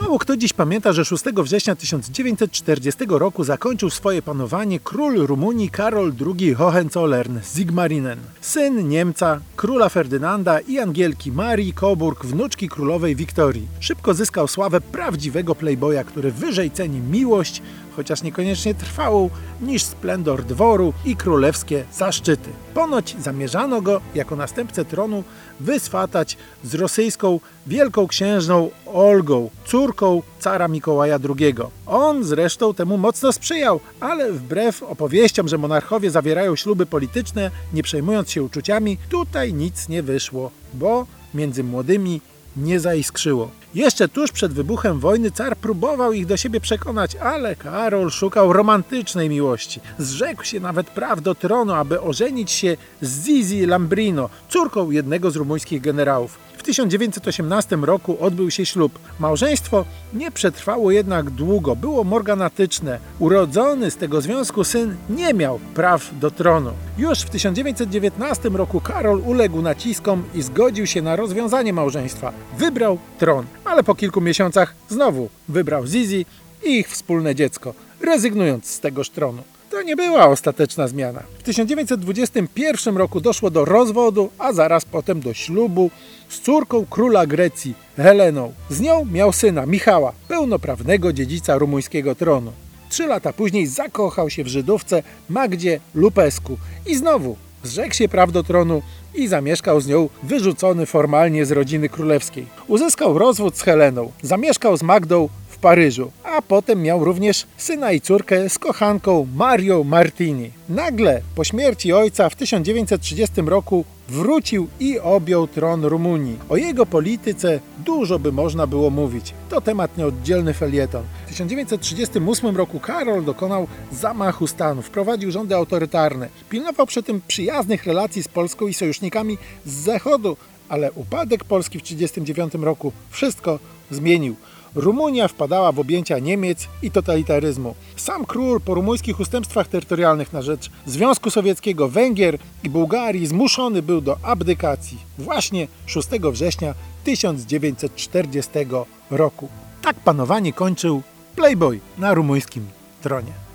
Mało kto dziś pamięta, że 6 września 1940 roku zakończył swoje panowanie król Rumunii Karol II Hohenzollern Sigmarinen, syn Niemca, króla Ferdynanda i Angielki Marii Coburg, wnuczki królowej Wiktorii. Szybko zyskał sławę prawdziwego playboya, który wyżej ceni miłość, chociaż niekoniecznie trwałą, niż splendor dworu i królewskie zaszczyty. Ponoć zamierzano go jako następcę tronu wyswatać z rosyjską wielką księżną Olgą, córką cara Mikołaja II. On zresztą temu mocno sprzyjał, ale wbrew opowieściom, że monarchowie zawierają śluby polityczne, nie przejmując się uczuciami, tutaj nic nie wyszło, bo między młodymi nie zaiskrzyło. Jeszcze tuż przed wybuchem wojny car próbował ich do siebie przekonać, ale Karol szukał romantycznej miłości. Zrzekł się nawet praw do tronu, aby ożenić się z Zizi Lambrino, córką jednego z rumuńskich generałów. W 1918 roku odbył się ślub. Małżeństwo nie przetrwało jednak długo, było morganatyczne. Urodzony z tego związku syn nie miał praw do tronu. Już w 1919 roku Karol uległ naciskom i zgodził się na rozwiązanie małżeństwa. Wybrał tron, ale po kilku miesiącach znowu wybrał Zizi i ich wspólne dziecko, rezygnując z tegoż tronu. To nie była ostateczna zmiana. W 1921 roku doszło do rozwodu, a zaraz potem do ślubu z córką króla Grecji, Heleną. Z nią miał syna, Michała, pełnoprawnego dziedzica rumuńskiego tronu. Trzy lata później zakochał się w Żydówce Magdzie Lupesku i znowu zrzekł się praw do tronu i zamieszkał z nią wyrzucony formalnie z rodziny królewskiej. Uzyskał rozwód z Heleną, zamieszkał z Magdą Paryżu, a potem miał również syna i córkę z kochanką Marią Martini. Nagle po śmierci ojca w 1930 roku wrócił i objął tron Rumunii. O jego polityce dużo by można było mówić. To temat nieoddzielny felieton. W 1938 roku Karol dokonał zamachu stanu, wprowadził rządy autorytarne. Pilnował przy tym przyjaznych relacji z Polską i sojusznikami z Zachodu, ale upadek Polski w 1939 roku wszystko zmienił. Rumunia wpadała w objęcia Niemiec i totalitaryzmu. Sam król po rumuńskich ustępstwach terytorialnych na rzecz Związku Sowieckiego, Węgier i Bułgarii zmuszony był do abdykacji właśnie 6 września 1940 roku. Tak panowanie kończył Playboy na rumuńskim tronie.